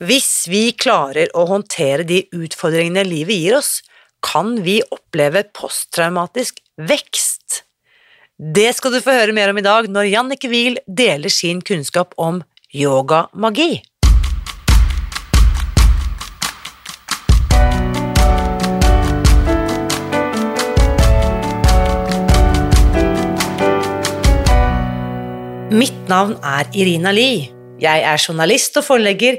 Hvis vi klarer å håndtere de utfordringene livet gir oss, kan vi oppleve posttraumatisk vekst. Det skal du få høre mer om i dag når Jannicke Wiel deler sin kunnskap om yogamagi. Mitt navn er Irina Lie. Jeg er journalist og forlegger,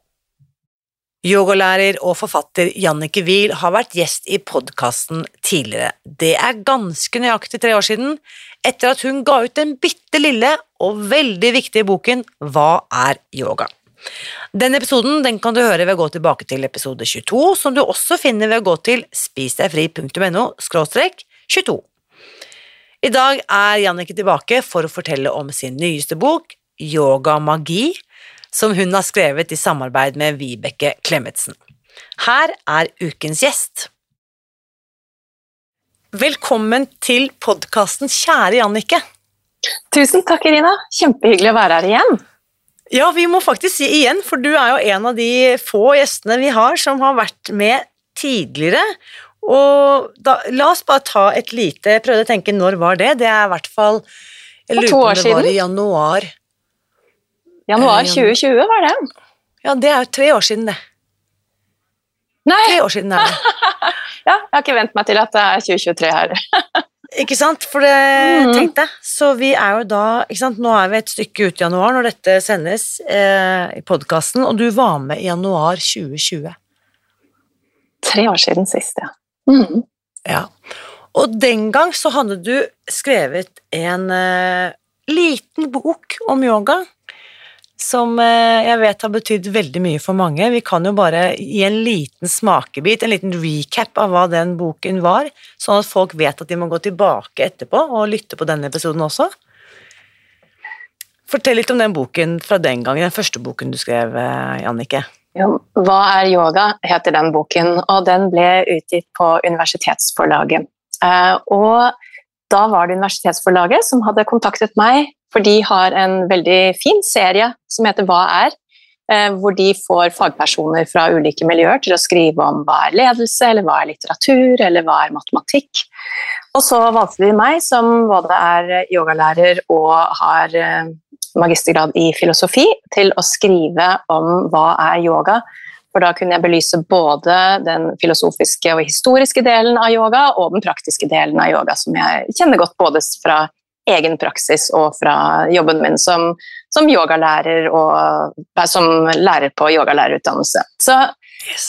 Yogalærer og forfatter Jannicke Wiel har vært gjest i podkasten tidligere. Det er ganske nøyaktig tre år siden, etter at hun ga ut den bitte lille og veldig viktige boken Hva er yoga? Den episoden den kan du høre ved å gå tilbake til episode 22, som du også finner ved å gå til spisdegfri.no 22. I dag er Jannicke tilbake for å fortelle om sin nyeste bok, Yoga magi, som hun har skrevet i samarbeid med Vibeke Klemetsen. Her er ukens gjest. Velkommen til podkasten, kjære Jannicke. Tusen takk, Irina. Kjempehyggelig å være her igjen. Ja, vi må faktisk si igjen, for du er jo en av de få gjestene vi har som har vært med tidligere. Og da, la oss bare ta et lite prøvde å tenke når var det? Det er i hvert fall Jeg lurer på om det var i januar Januar 2020 eh, var det. Ja, det er tre år siden, det. Nei! Tre år siden er det. ja, jeg har ikke vent meg til at det er 2023 her. ikke sant, for det mm. tenkte jeg. Så vi er jo da ikke sant? Nå er vi et stykke ut i januar når dette sendes eh, i podkasten, og du var med i januar 2020. Tre år siden sist, ja. Mm. Ja. Og den gang så hadde du skrevet en eh, liten bok om yoga som eh, jeg vet har betydd veldig mye for mange. Vi kan jo bare gi en liten smakebit, en liten recap av hva den boken var, sånn at folk vet at de må gå tilbake etterpå og lytte på denne episoden også. Fortell litt om den boken fra den gangen, den første boken du skrev, Jannike. Jannicke. Ja, Hva er yoga? heter den boken, og den ble utgitt på Universitetsforlaget. Eh, og da var det Universitetsforlaget som hadde kontaktet meg for de har en veldig fin serie som heter Hva er? Eh, hvor de får fagpersoner fra ulike miljøer til å skrive om hva er ledelse, eller hva er litteratur, eller hva er matematikk. Og så valgte de meg, som både er yogalærer og har eh, magistergrad i filosofi, til å skrive om hva er yoga. For da kunne jeg belyse både den filosofiske og historiske delen av yoga og den praktiske delen av yoga, som jeg kjenner godt både fra egen praksis og fra jobben min som, som yogalærer og som lærer på yogalærerutdannelse. Så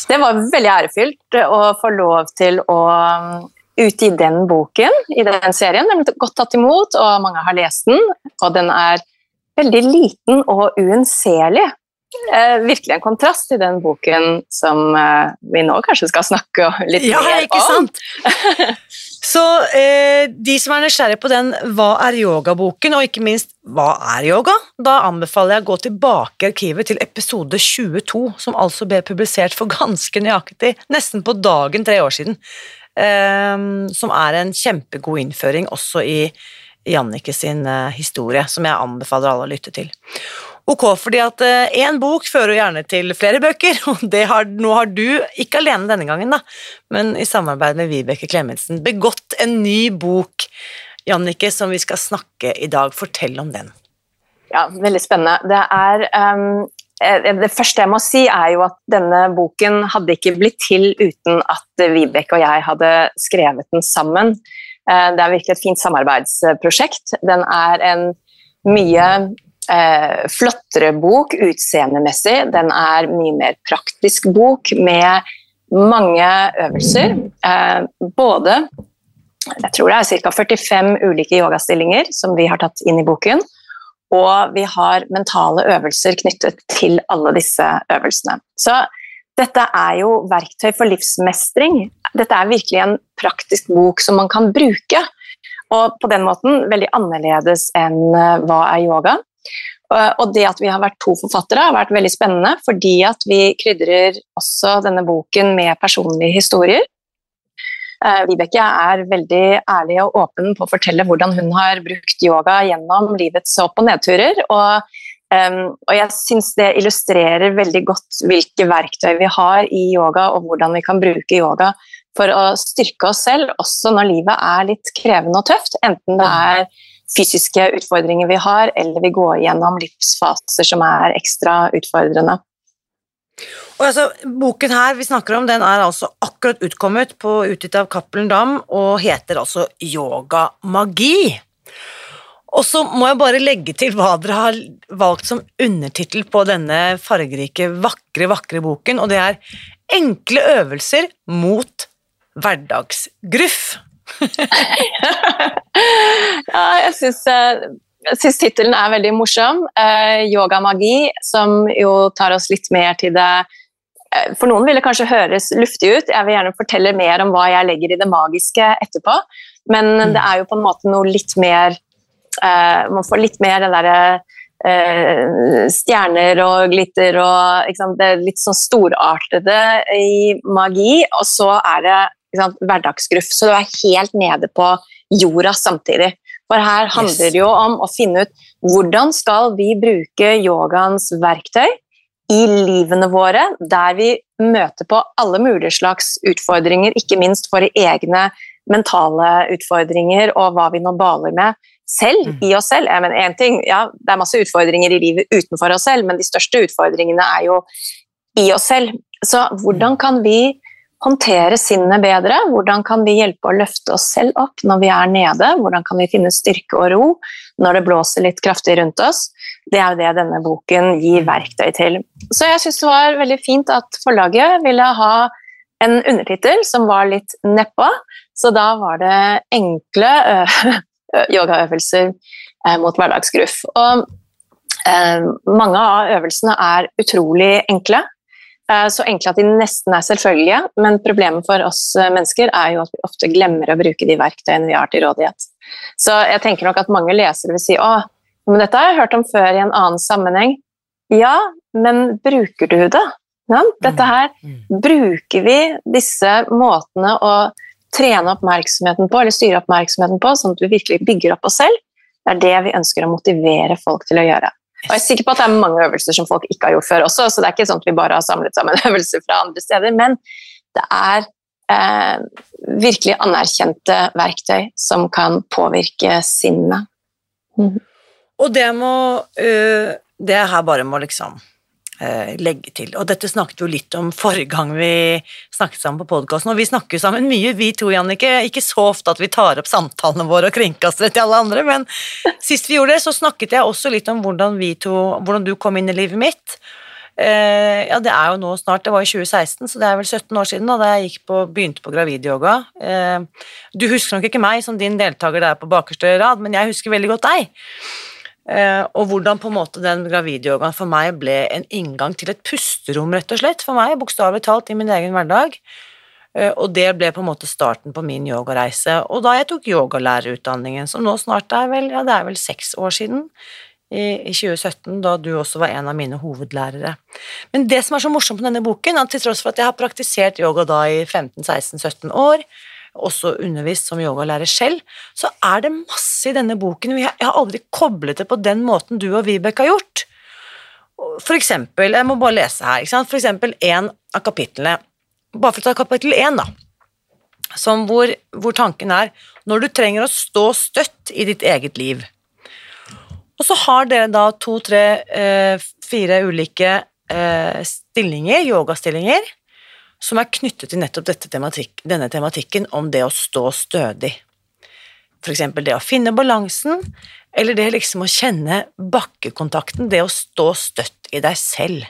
det var veldig ærefylt å få lov til å um, utgi den boken i den serien. Den ble godt tatt imot, og mange har lest den. Og den er veldig liten og uunnselig. Eh, virkelig en kontrast til den boken som eh, vi nå kanskje skal snakke litt ja, mer om. Ja, ikke sant? Så eh, de som er nysgjerrige på den Hva er yoga-boken, og ikke minst Hva er yoga? Da anbefaler jeg å gå tilbake i arkivet til episode 22, som altså ble publisert for ganske nøyaktig, nesten på dagen tre år siden. Eh, som er en kjempegod innføring også i Jannicke sin historie, som jeg anbefaler alle å lytte til. Ok, fordi at én eh, bok fører gjerne til flere bøker, og har, nå har du, ikke alene denne gangen, da, men i samarbeid med Vibeke Klemetsen, begått en ny bok, Jannicke, som vi skal snakke i dag. Fortell om den. Ja, veldig spennende. Det er um, det første jeg må si, er jo at denne boken hadde ikke blitt til uten at Vibeke og jeg hadde skrevet den sammen. Eh, det er virkelig et fint samarbeidsprosjekt. Den er en mye eh, flottere bok utseendemessig. Den er mye mer praktisk bok med mange øvelser. Eh, både jeg tror det er ca. 45 ulike yogastillinger som vi har tatt inn i boken. Og vi har mentale øvelser knyttet til alle disse øvelsene. Så dette er jo verktøy for livsmestring. Dette er virkelig en praktisk bok som man kan bruke. Og på den måten veldig annerledes enn eh, hva er yoga. Og det at vi har vært to forfattere, har vært veldig spennende, fordi at vi krydrer også denne boken med personlige historier. Eh, Vibeke er veldig ærlig og åpen på å fortelle hvordan hun har brukt yoga gjennom livets opp- og nedturer. Og, og jeg syns det illustrerer veldig godt hvilke verktøy vi har i yoga, og hvordan vi kan bruke yoga for å styrke oss selv, også når livet er litt krevende og tøft. Enten det er fysiske utfordringer vi har, eller vi går gjennom livsfaser som er ekstra utfordrende. Og altså, Boken her vi snakker om, den er altså akkurat utkommet på utgitt av Cappelen Dam og heter altså Yoga magi. Og så må jeg bare legge til hva dere har valgt som undertittel på denne fargerike, vakre, vakre boken, og det er Enkle øvelser mot hverdagsgruff. Ja, jeg syns eh, jeg syns tittelen er veldig morsom. Eh, yogamagi, som jo tar oss litt mer til det eh, For noen vil det kanskje høres luftig ut, jeg vil gjerne fortelle mer om hva jeg legger i det magiske etterpå. Men mm. det er jo på en måte noe litt mer eh, Man får litt mer den derre eh, stjerner og glitter og det litt sånn storartede i magi, og så er det hverdagsgruff. Så du er helt nede på jorda samtidig. For her handler det jo om å finne ut hvordan skal vi bruke yogaens verktøy i livene våre, der vi møter på alle mulige slags utfordringer, ikke minst våre egne mentale utfordringer og hva vi nå baler med selv mm. i oss selv. Jeg mener, en ting, ja, Det er masse utfordringer i livet utenfor oss selv, men de største utfordringene er jo i oss selv. Så hvordan kan vi håndtere sinnet bedre? Hvordan kan vi hjelpe å løfte oss selv opp når vi er nede? Hvordan kan vi finne styrke og ro når det blåser litt kraftig rundt oss? Det er jo det denne boken gir verktøy til. Så jeg syns det var veldig fint at forlaget ville ha en undertittel som var litt nedpå, så da var det enkle yogaøvelser eh, mot hverdagsgruff. Og eh, mange av øvelsene er utrolig enkle. Eh, så enkle at de nesten er selvfølgelige, men problemet for oss eh, mennesker er jo at vi ofte glemmer å bruke de verktøyene vi har til rådighet. Så jeg tenker nok at mange lesere vil si å, men dette har jeg hørt om før i en annen sammenheng. Ja, men bruker du det? Ja, dette her mm, mm. bruker vi disse måtene å trene oppmerksomheten på, eller styre oppmerksomheten på, sånn at vi virkelig bygger opp oss selv. Det er det vi ønsker å motivere folk til å gjøre. Og jeg er sikker på at det er mange øvelser som folk ikke har gjort før også, så det er ikke sånn at vi bare har samlet sammen øvelser fra andre steder. Men det er eh, virkelig anerkjente verktøy som kan påvirke sinnet. Mm. Og det må øh, Det her bare må liksom legge til. Og dette snakket jo litt om forrige gang vi snakket sammen på podkasten, og vi snakker sammen mye, vi to, Jannicke. Ikke så ofte at vi tar opp samtalene våre og kringkaster det til alle andre, men sist vi gjorde det, så snakket jeg også litt om hvordan vi to, hvordan du kom inn i livet mitt. Uh, ja, det er jo nå snart, det var i 2016, så det er vel 17 år siden da, da jeg på, begynte på gravidyoga. Uh, du husker nok ikke meg som din deltaker der på bakerste rad, men jeg husker veldig godt deg. Uh, og hvordan på en måte den gravidyogaen for meg ble en inngang til et pusterom, rett og slett, for meg, bokstavelig talt, i min egen hverdag. Uh, og det ble på en måte starten på min yogareise. Og da jeg tok yogalærerutdanningen, som nå snart er vel, ja, det er vel seks år siden, i 2017, da du også var en av mine hovedlærere. Men det som er så morsomt med denne boken, at til tross for at jeg har praktisert yoga da i 15-16-17 år, også undervist som yogalærer selv, så er det masse i denne boken. Jeg har aldri koblet det på den måten du og Vibeke har gjort. For eksempel, jeg må bare lese her, for eksempel en av kapitlene, bare for å ta kapittel én, da, hvor, hvor tanken er når du trenger å stå støtt i ditt eget liv. Og så har dere da to, tre, eh, fire ulike eh, stillinger, yogastillinger, som er knyttet til nettopp tematikk, denne tematikken om det å stå stødig. Eksempel det å finne balansen, eller det liksom å kjenne bakkekontakten, det å stå støtt i deg selv.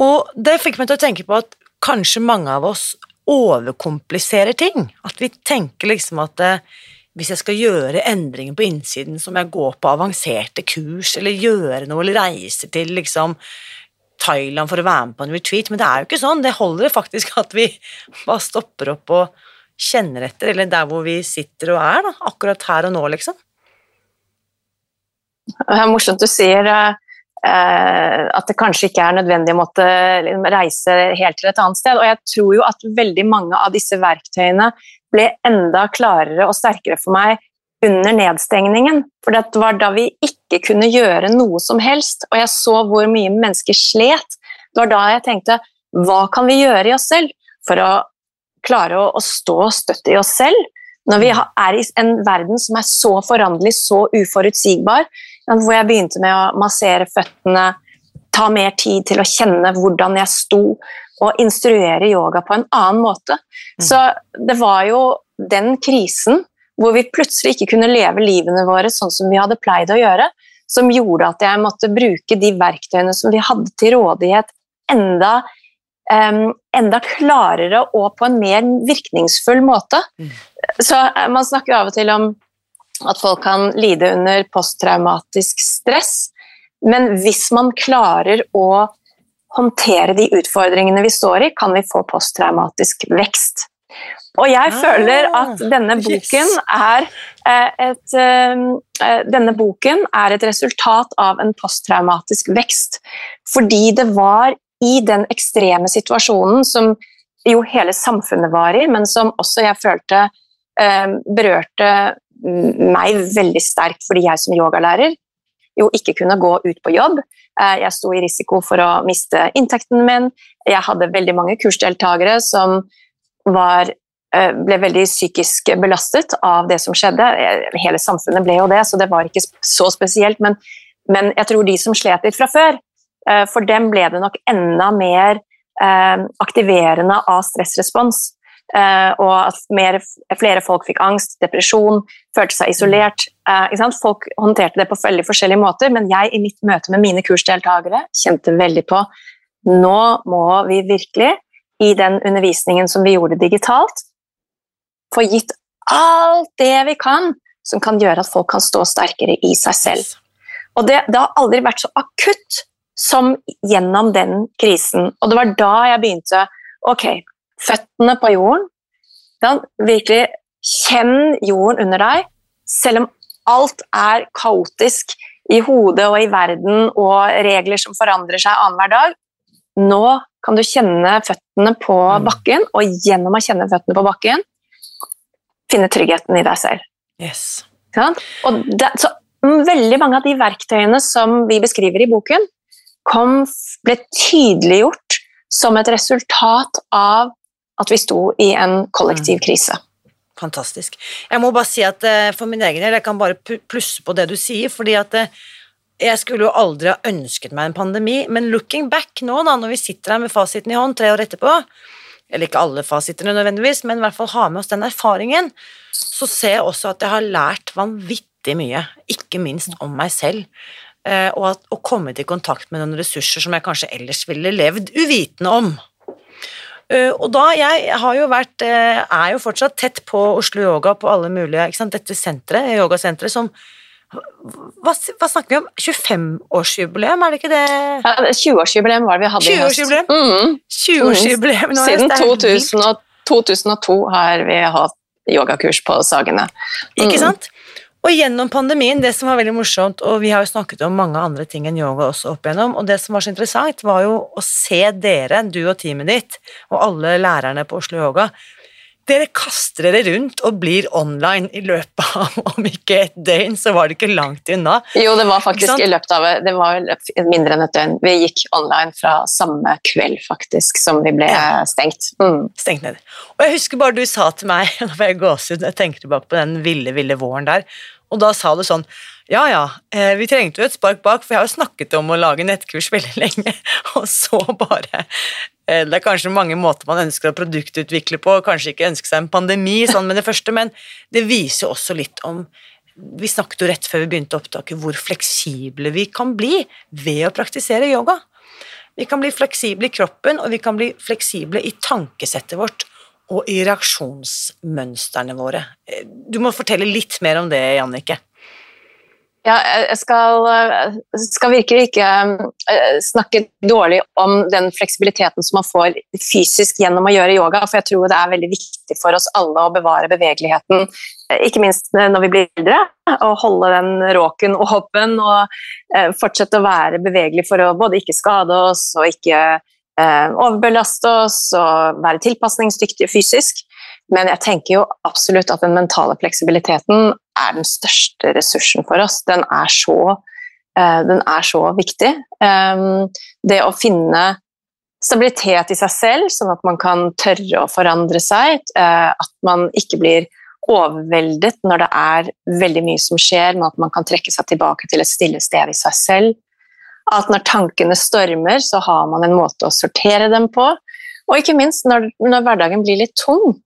Og det fikk meg til å tenke på at kanskje mange av oss overkompliserer ting. At vi tenker liksom at eh, hvis jeg skal gjøre endringer på innsiden, så må jeg gå på avanserte kurs, eller gjøre noe, eller reise til liksom Thailand for å være med på en retreat, men det er jo ikke sånn. Det holder faktisk at vi bare stopper opp og kjenner etter, eller der hvor vi sitter og er, da, akkurat her og nå, liksom. Det er morsomt du sier uh, at det kanskje ikke er nødvendig å måtte liksom, reise helt til et annet sted. Og jeg tror jo at veldig mange av disse verktøyene ble enda klarere og sterkere for meg under nedstengningen. For det var da vi ikke kunne gjøre noe som helst, og jeg så hvor mye mennesker slet. Det var da jeg tenkte hva kan vi gjøre i oss selv for å klare å, å stå støtt i oss selv? Når vi er i en verden som er så foranderlig, så uforutsigbar, hvor jeg begynte med å massere føttene, ta mer tid til å kjenne hvordan jeg sto, og instruere yoga på en annen måte. Mm. Så det var jo den krisen hvor vi plutselig ikke kunne leve livene våre sånn som vi hadde pleid å gjøre, som gjorde at jeg måtte bruke de verktøyene som vi hadde til rådighet, enda, um, enda klarere og på en mer virkningsfull måte. Mm. Så uh, Man snakker av og til om at folk kan lide under posttraumatisk stress, men hvis man klarer å håndtere de utfordringene vi står i, kan vi få posttraumatisk vekst. Og jeg ah, føler at denne boken, er eh, et, uh, denne boken er et resultat av en posttraumatisk vekst. Fordi det var i den ekstreme situasjonen som jo hele samfunnet var i, men som også jeg følte berørte meg veldig sterkt fordi jeg som yogalærer jo ikke kunne gå ut på jobb. Jeg sto i risiko for å miste inntekten min. Jeg hadde veldig mange kursdeltakere som var Eh, ble veldig psykisk belastet av det som skjedde. Hele samfunnet ble jo det, så det var ikke så spesielt. Men, men jeg tror de som slet litt fra før, eh, for dem ble det nok enda mer eh, aktiverende av stressrespons. Og at mer, flere folk fikk angst, depresjon, følte seg isolert. Folk håndterte det på veldig forskjellige måter, men jeg i mitt møte med mine kursdeltakere kjente veldig på nå må vi virkelig, i den undervisningen som vi gjorde digitalt, få gitt alt det vi kan som kan gjøre at folk kan stå sterkere i seg selv. Og det, det, har aldri vært så akutt som gjennom den krisen. Og det var da jeg begynte Ok, føttene på jorden. Virkelig kjenn jorden under deg, selv om alt er kaotisk i hodet og i verden og regler som forandrer seg annenhver dag. Nå kan du kjenne føttene på mm. bakken, og gjennom å kjenne føttene på bakken, finne tryggheten i deg selv. Yes. Ja? Og det, så veldig mange av de verktøyene som vi beskriver i boken, kom, ble tydeliggjort som et resultat av at vi sto i en kollektiv mm. krise. Fantastisk. Jeg må bare si at eh, for min egen del, jeg kan bare plusse på det du sier, fordi at eh, jeg skulle jo aldri ha ønsket meg en pandemi, men looking back nå, da, når vi sitter her med fasiten i hånd tre år etterpå, eller ikke alle fasitene nødvendigvis, men i hvert fall ha med oss den erfaringen, så ser jeg også at jeg har lært vanvittig mye, ikke minst om meg selv. Eh, og at, å komme i kontakt med noen ressurser som jeg kanskje ellers ville levd uvitende om. Eh, og da, jeg har jo vært, eh, er jo fortsatt tett på Oslo Yoga på alle mulige ikke sant? Dette senteret, yogasenteret, som hva, hva, snakker vi om? 25-årsjubileum, er det ikke det? Ja, 20-årsjubileum var det vi hadde i høst. 20-årsjubileum. Mm. Siden 2000, 2002 har vi hatt yogakurs på Sagene. Mm. Ikke sant? Og gjennom pandemien, det som var veldig morsomt, og vi har jo snakket om mange andre ting enn yoga også opp igjennom, og det som var så interessant, var jo å se dere, du og teamet ditt, og alle lærerne på Oslo Yoga, dere kaster dere rundt og blir online i løpet av om ikke et døgn, så var det ikke langt unna. Jo, det var faktisk i løpet av det var mindre enn et døgn. Vi gikk online fra samme kveld faktisk som vi ble ja. stengt. Mm. Stengt ned. Og jeg husker bare du sa til meg, nå får jeg gåsehud, jeg tenker tilbake på den ville, ville våren der, og da sa du sånn Ja ja, eh, vi trengte jo et spark bak, for jeg har jo snakket om å lage nettkurs veldig lenge, og så bare eh, Det er kanskje mange måter man ønsker å produktutvikle på, kanskje ikke ønske seg en pandemi sånn med det første, men det viser jo også litt om Vi snakket jo rett før vi begynte opptaket hvor fleksible vi kan bli ved å praktisere yoga. Vi kan bli fleksible i kroppen, og vi kan bli fleksible i tankesettet vårt og i reaksjonsmønstrene våre. Eh, du må fortelle litt mer om det, Jannicke. Ja, jeg skal, skal, virkelig ikke eh, snakke dårlig om den fleksibiliteten som man får fysisk gjennom å gjøre yoga, for jeg tror det er veldig viktig for oss alle å bevare bevegeligheten, eh, ikke minst når vi blir eldre, å holde den råken åpen og eh, fortsette å være bevegelig for å både ikke skade oss og ikke overbelaste oss og være tilpasningsdyktige fysisk. Men jeg tenker jo absolutt at den mentale fleksibiliteten er den største ressursen for oss. Den er så, uh, den er så viktig. Um, det å finne stabilitet i seg selv, sånn at man kan tørre å forandre seg. Uh, at man ikke blir overveldet når det er veldig mye som skjer, men at man kan trekke seg tilbake til et stille sted i seg selv. At når tankene stormer, så har man en måte å sortere dem på. Og ikke minst når, når hverdagen blir litt tung,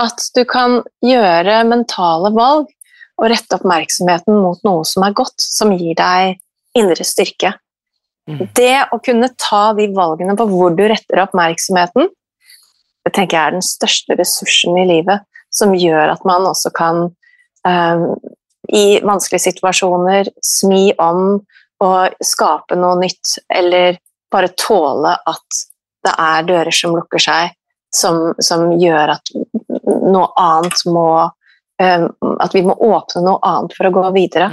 at du kan gjøre mentale valg og rette oppmerksomheten mot noe som er godt, som gir deg indre styrke. Mm. Det å kunne ta de valgene på hvor du retter oppmerksomheten, det tenker jeg er den største ressursen i livet, som gjør at man også kan um, i vanskelige situasjoner smi om og skape noe nytt, eller bare tåle at det er dører som lukker seg, som, som gjør at noe annet må At vi må åpne noe annet for å gå videre.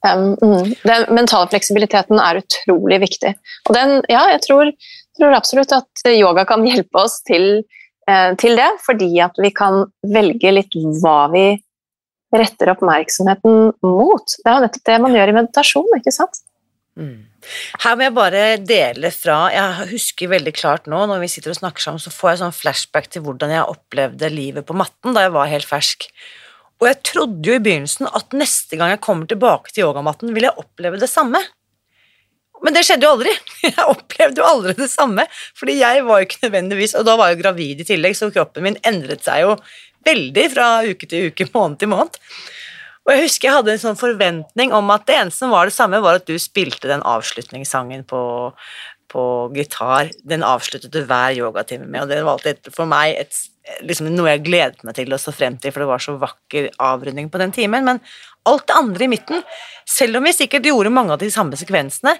Um, mm. Den mentale fleksibiliteten er utrolig viktig. Og den, ja, jeg tror, tror absolutt at yoga kan hjelpe oss til, uh, til, det, fordi at vi kan velge litt hva vi retter oppmerksomheten mot. Det er nettopp det man gjør i meditasjon, ikke sant? Mm. Her må jeg bare dele fra Jeg husker veldig klart nå når vi sitter og snakker sammen, så får jeg sånn flashback til hvordan jeg opplevde livet på matten da jeg var helt fersk. Og jeg trodde jo i begynnelsen at neste gang jeg kommer tilbake til yogamatten, vil jeg oppleve det samme. Men det skjedde jo aldri. Jeg opplevde jo aldri det samme, fordi jeg var jo ikke nødvendigvis Og da var jeg jo gravid i tillegg, så kroppen min endret seg jo veldig fra uke til uke, måned til måned. Og jeg husker jeg hadde en sånn forventning om at det eneste som var det samme, var at du spilte den avslutningssangen på, på gitar. Den avsluttet du hver yogatime med, og det var alltid for meg et, liksom noe jeg gledet meg til og så frem til, for det var så vakker avrunding på den timen. Men alt det andre i midten, selv om vi sikkert gjorde mange av de samme sekvensene,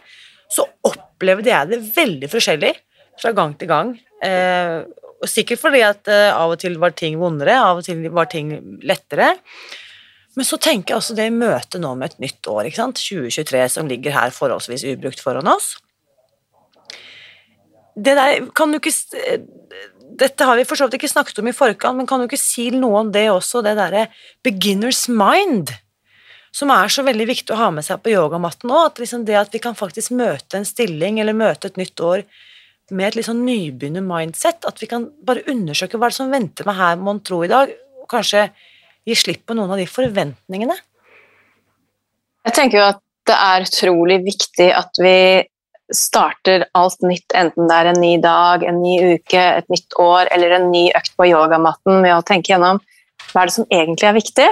så opplevde jeg det veldig forskjellig fra gang til gang. Eh, og sikkert fordi at eh, av og til var ting vondere, av og til var ting lettere. Men så tenker jeg også det i møte nå med et nytt år, ikke sant? 2023, som ligger her forholdsvis ubrukt foran oss. Det der kan du ikke Dette har vi for så vidt ikke snakket om i forkant, men kan du ikke si noe om det også, det derre beginners mind? Som er så veldig viktig å ha med seg på yogamatten òg. At liksom det at vi kan faktisk møte en stilling eller møte et nytt år med et litt sånn nybegynner-mindset. At vi kan bare undersøke hva det er som venter meg her, mon tro, i dag. og kanskje gi slipp på noen av de forventningene? Jeg tenker jo at det er utrolig viktig at vi starter alt nytt, enten det er en ny dag, en ny uke, et nytt år eller en ny økt på yogamatten, med å tenke gjennom hva er det som egentlig er viktig?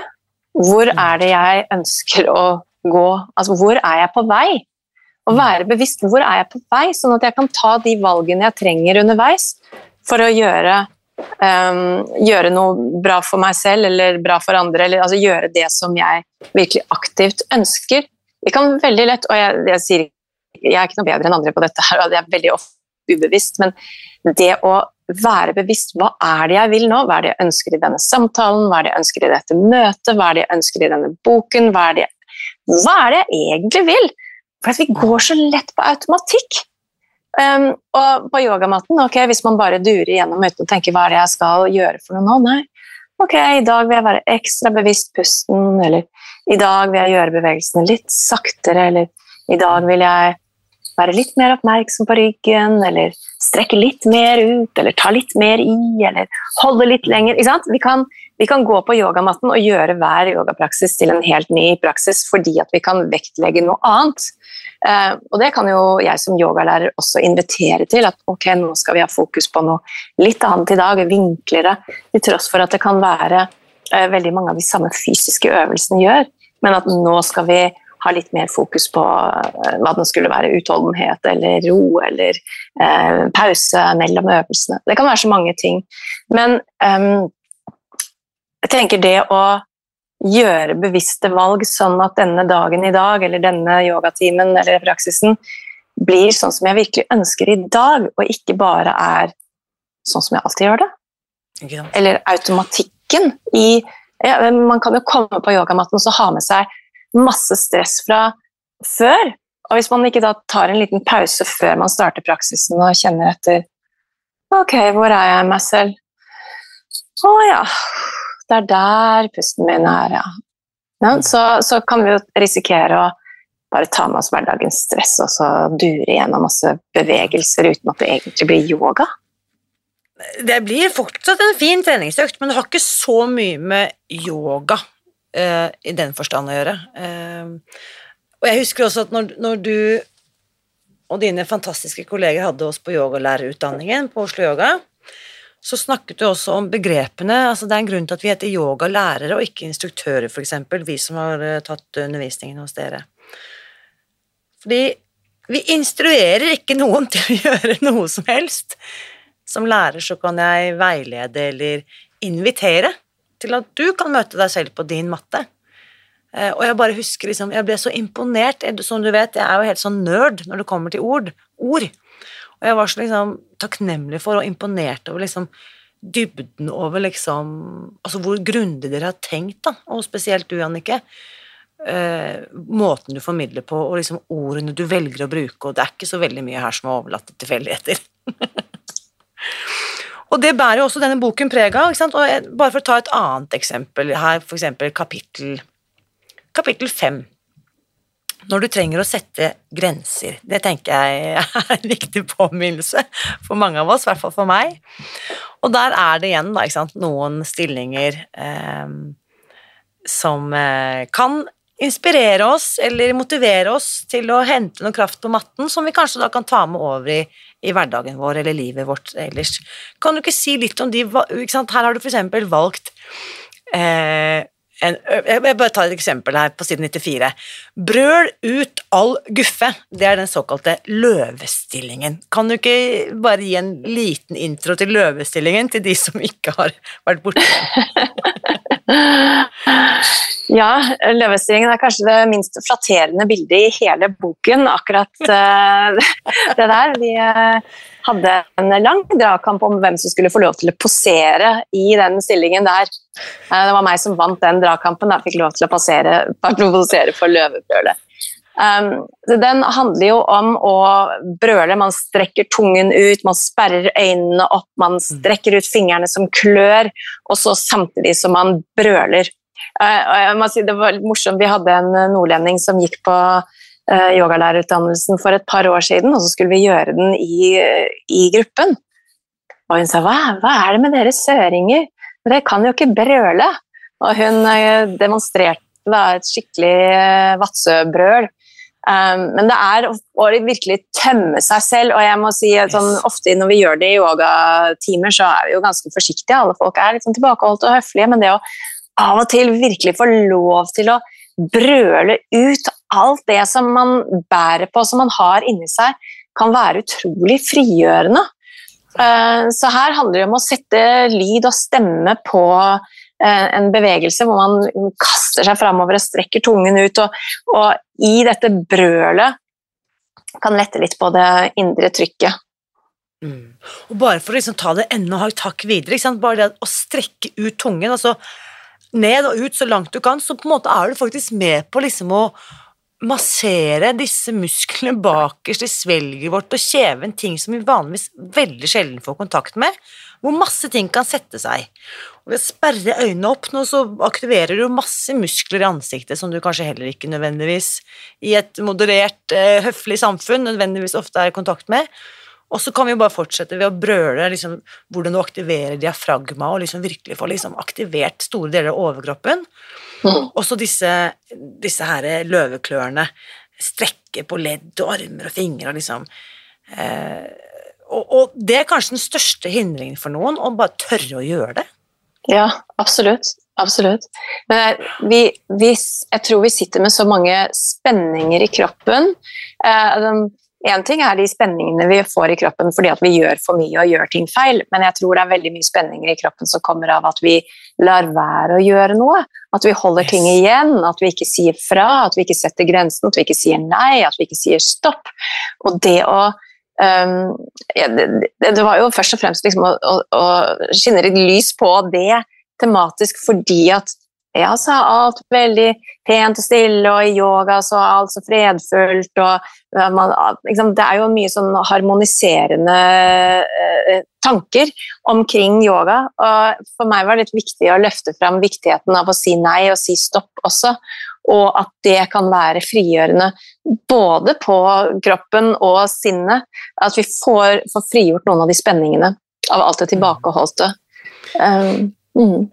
Hvor mm. er det jeg ønsker å gå? Altså, hvor er jeg på vei? Å mm. være bevisst hvor er jeg på vei, sånn at jeg kan ta de valgene jeg trenger underveis for å gjøre Um, gjøre noe bra for meg selv eller bra for andre, eller altså gjøre det som jeg virkelig aktivt ønsker. Det kan veldig lett, og jeg, jeg sier jeg er ikke noe bedre enn andre på dette, her, og det er veldig ubevisst, men det å være bevisst hva er det jeg vil nå, hva er det jeg ønsker i denne samtalen, hva er det jeg ønsker i dette møtet, hva er det jeg ønsker i denne boken, hva er det, hva er det jeg egentlig vil? For vi går så lett på automatikk. Um, og på yogamatten, ok, hvis man bare durer gjennom uten å tenke hva er det jeg skal gjøre for noe nå, nei. Ok, i dag vil jeg være ekstra bevisst pusten, eller i dag vil jeg gjøre bevegelsene litt saktere, eller i dag vil jeg være litt mer oppmerksom på ryggen, eller strekke litt mer ut, eller ta litt mer i, eller holde litt lenger. Vi kan, vi, kan, gå på yogamatten og gjøre hver yogapraksis til en helt ny praksis fordi at vi kan vektlegge noe annet. Eh, og det kan jo jeg som yogalærer også invitere til. At ok, nå skal vi ha fokus på noe litt annet i dag, vinklere. Til tross for at det kan være eh, veldig mange av de samme fysiske øvelsene gjør. Men at nå skal vi ha litt mer fokus på uh, hva den skulle være. Utholdenhet eller ro eller pause mellom øvelsene. Det kan være så mange ting. Men um, jeg tenker det å gjøre bevisste valg sånn at denne dagen i dag, eller denne yogatimen eller praksisen, blir sånn som jeg virkelig ønsker i dag, og ikke bare er sånn som jeg alltid gjør det. Eller automatikken i ja, Man kan jo komme på yogamatten og ha med seg masse stress fra før. Og hvis man ikke da tar en liten pause før man starter praksisen og kjenner etter Ok, hvor er jeg meg selv? Å ja, det er der pusten min er, ja. ja så, så, kan vi jo risikere å bare ta med oss hverdagens stress og så dure gjennom masse bevegelser uten at det egentlig blir yoga. Det blir fortsatt en fin treningsøkt, men det har ikke så mye med yoga uh, i den forstand å gjøre. Uh, og jeg husker også at når, når, du og dine fantastiske kolleger hadde oss på yogalærerutdanningen på Oslo Yoga, så snakket du også om begrepene. altså Det er en grunn til at vi heter yogalærere og ikke instruktører, f.eks., vi som har eh, tatt undervisningen hos dere. Fordi vi instruerer ikke noen til å gjøre noe som helst. Som lærer så kan jeg veilede eller invitere til at du kan møte deg selv på din matte. Eh, og jeg bare husker liksom, jeg ble så imponert. Som du vet, jeg er jo helt sånn nerd når det kommer til ord. ord. Og jeg var så liksom takknemlig for og imponert over liksom dybden over liksom Altså hvor grundig dere har tenkt, da, og spesielt du, Annike. Eh, måten du formidler på, og liksom ordene du velger å bruke, og det er ikke så veldig mye her som er overlatt til tilfeldigheter. og det bærer jo også denne boken preg av. Bare for å ta et annet eksempel her, eksempel kapittel kapittel fem når du trenger å sette grenser. Det tenker jeg er en viktig påminnelse for mange av oss, i hvert fall for meg. Og der er det igjen da, noen stillinger eh, som eh, kan inspirere oss eller motivere oss til å hente noe kraft på matten som vi kanskje da kan ta med over i, i hverdagen vår eller livet vårt ellers. Kan du ikke si litt om de Her har du f.eks. valgt eh, en, jeg vil bare ta et eksempel her på siden 94. Brøl ut all guffe. Det er den såkalte løvestillingen. Kan du ikke bare gi en liten intro til løvestillingen til de som ikke har vært borte? ja, løvestillingen er kanskje det minst flatterende bildet i hele boken, akkurat uh, det der. Vi uh, hadde en lang dragkamp om hvem som skulle få lov til å posere i den stillingen der. Uh, det var meg som vant den dragkampen. Jeg fikk lov til å posere for løvebrølet. Um, den handler jo om å brøle. Man strekker tungen ut, man sperrer øynene opp, man strekker ut fingrene som klør, og så samtidig som man brøler. Uh, si, det var litt morsomt, Vi hadde en nordlending som gikk på uh, yogalærerutdannelsen for et par år siden, og så skulle vi gjøre den i, i gruppen. Og hun sa hva, hva er det med dere søringer? Dere kan jo ikke brøle. Og hun eh, demonstrerte da, et skikkelig eh, Vadsø-brøl. Um, men det er å virkelig tømme seg selv, og jeg må si at sånn, ofte når vi gjør det i yogatimer, så er vi jo ganske forsiktige. Alle folk er litt sånn tilbakeholdte og høflige, men det å av og til virkelig få lov til å brøle ut alt det som man bærer på, som man har inni seg, kan være utrolig frigjørende. Uh, så her handler det om å sette lyd og stemme på en bevegelse hvor man kaster seg framover og strekker tungen ut, og, og i dette brølet kan lette litt på det indre trykket. Mm. Og bare for å liksom ta det enda et hakk videre, bare det å strekke ut tungen, altså ned og ut så langt du kan, så på en måte er du faktisk med på liksom å massere disse musklene bakerst i svelget vårt og kjeven, ting som vi vanligvis veldig sjelden får kontakt med, hvor masse ting kan sette seg. Ved å sperre øynene opp nå, så aktiverer du masse muskler i ansiktet som du kanskje heller ikke nødvendigvis i et moderert, eh, høflig samfunn nødvendigvis ofte er i kontakt med. Og så kan vi bare fortsette ved å brøle liksom, hvordan du aktiverer diafragma og liksom virkelig få liksom, aktivert store deler av overkroppen. Mm. Og så disse, disse her løveklørne. Strekke på ledd og armer og fingre og liksom eh, og, og det er kanskje den største hindringen for noen, å bare tørre å gjøre det. Ja, absolutt. Absolutt. Men vi, vi, jeg tror vi sitter med så mange spenninger i kroppen. Én eh, ting er de spenningene vi får i kroppen fordi at vi gjør for mye og gjør ting feil, men jeg tror det er veldig mye spenninger i kroppen som kommer av at vi lar være å gjøre noe. At vi holder ting igjen, at vi ikke sier fra, at vi ikke setter grensen, at vi ikke sier nei, at vi ikke sier stopp. Og det å Um, det, det, var jo først og fremst liksom å, å, å skinne litt lys på det tematisk fordi at ja, så er alt veldig pent og stille, og i yoga så er alt så fredfullt. og man, liksom, Det er jo mye sånn harmoniserende eh, tanker omkring yoga. og For meg var det litt viktig å løfte fram viktigheten av å si nei og si stopp også. Og at det kan være frigjørende både på kroppen og sinnet. At vi får, får frigjort noen av de spenningene av alt det tilbakeholdte. Um, mm.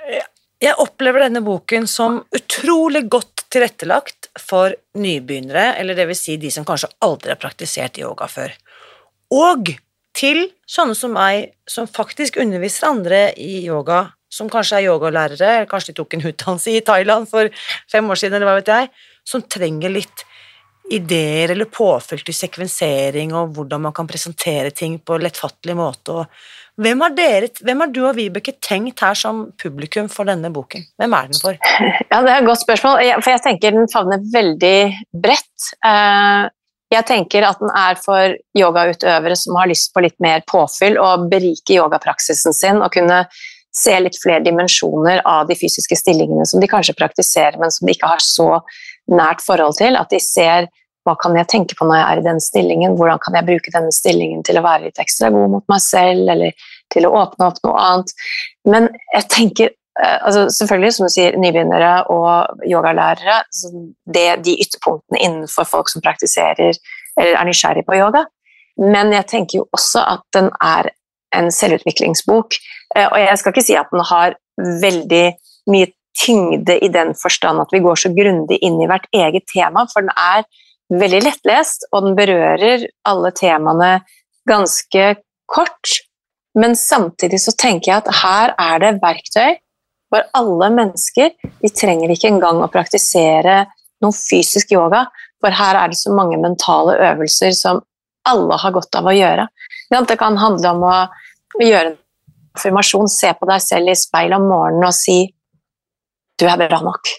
Jeg opplever denne boken som utrolig godt tilrettelagt for nybegynnere, eller det vil si de som kanskje aldri har praktisert yoga før. Og til sånne som meg, som faktisk underviser andre i yoga, som kanskje er yogalærere, eller kanskje de tok en utdannelse i Thailand for fem år siden, eller hva vet jeg, som trenger litt ideer eller påfyll til sekvensering og hvordan man kan presentere ting på lettfattelig måte. Og hvem har, dere, hvem har du og Vibeke tenkt her som publikum for denne boken? Hvem er den for? Ja, Det er et godt spørsmål, for jeg tenker den favner veldig bredt. Eh, Jeg tenker at den er for yogautøvere som har lyst på litt mer påfyll og berike yogapraksisen sin og kunne se litt flere dimensjoner av de fysiske stillingene som de kanskje praktiserer, men som de ikke har så nært forhold til. At de ser hva kan jeg tenke på når jeg er i denne stillingen, hvordan kan jeg bruke denne stillingen til å være litt ekstra god mot meg selv, eller til å åpne opp noe annet. Men jeg tenker eh, altså Selvfølgelig, som du sier, nybegynnere og yogalærere. det Det, de ytterpunktene innenfor folk som praktiserer eller er nysgjerrig på yoga. Men jeg tenker jo også at den er en selvutviklingsbok. Eh, Og jeg skal ikke si at den har veldig mye tyngde i den forstand at vi går så grundig inn i hvert eget tema, for den er veldig lettlest, og den berører alle temaene ganske kort. Men samtidig så tenker jeg at her er det verktøy for alle mennesker. Vi trenger ikke engang å praktisere noe fysisk yoga, for her er det så mange mentale øvelser som alle har godt av å gjøre. Det kan handle om å gjøre en affirmasjon, se på deg selv i speilet om morgenen og si 'du er bra nok'.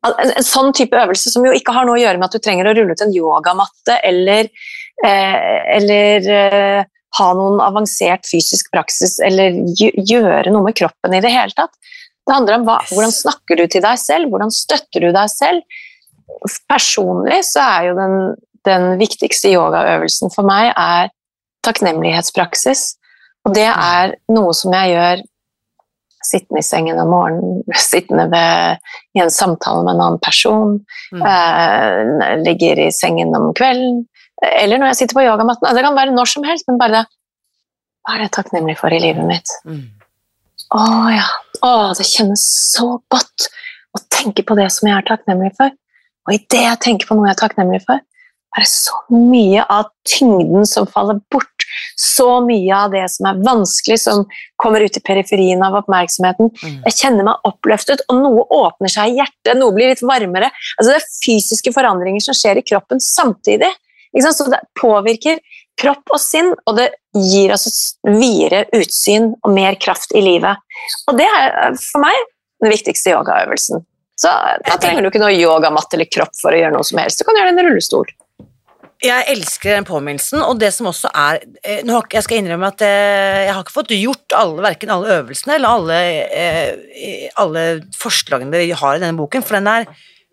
En sånn type øvelse som jo ikke har noe å gjøre med at du trenger å rulle ut en yogamatte eller, eh, eller eh, ha noen avansert fysisk praksis eller gjøre noe med kroppen i det hele tatt. Det handler om hva, hvordan snakker du til deg selv, hvordan støtter du deg selv. Personlig så er jo den, den viktigste yogaøvelsen for meg er takknemlighetspraksis. Og det er noe som jeg gjør sittende i sengen om morgenen, sittende ved, i en samtale med en annen person, Mm. eh, ligger i sengen om kvelden, eller når jeg sitter på yogamatten. Altså, Det kan være når som helst, men bare det Hva er det jeg er takknemlig for i livet mitt? Mm. Å ja. Å, det kjennes så godt å tenke på det som jeg er takknemlig for. Og idet jeg tenker på noe jeg er takknemlig for, det så mye av tyngden som faller bort. Så mye av det som er vanskelig, som kommer ut i periferien av oppmerksomheten. Mm. Jeg kjenner meg oppløftet, og noe åpner seg i hjertet, noe blir litt varmere. Altså Det er fysiske forandringer som skjer i kroppen samtidig. Så det påvirker kropp og sinn, og det gir oss et videre utsyn og mer kraft i livet. Og det er for meg den viktigste yogaøvelsen. Så da trenger du ikke noe yogamatte eller kropp for å gjøre noe som helst. Du kan gjøre det i en rullestol. Jeg elsker den påminnelsen, og det som også er eh, nå har, Jeg skal innrømme at eh, jeg har ikke fått gjort alle, verken alle øvelsene eller alle, eh, alle forslagene dere har i denne boken, for den er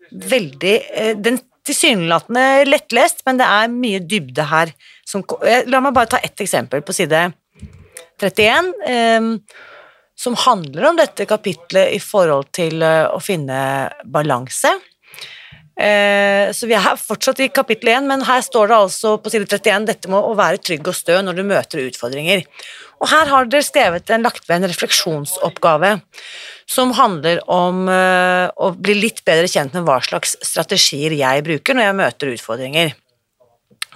veldig Den tilsynelatende lettlest, men det er mye dybde her. Som, la meg bare ta ett eksempel på side 31, eh, som handler om dette kapitlet i forhold til å finne balanse. Eh, så vi er fortsatt i kapittel 1, men her står det altså på side 31 dette med å være trygg og stø når du møter utfordringer. Og her har dere skrevet en, lagt ved en refleksjonsoppgave som handler om uh, å bli litt bedre kjent med hva slags strategier jeg bruker når jeg møter utfordringer.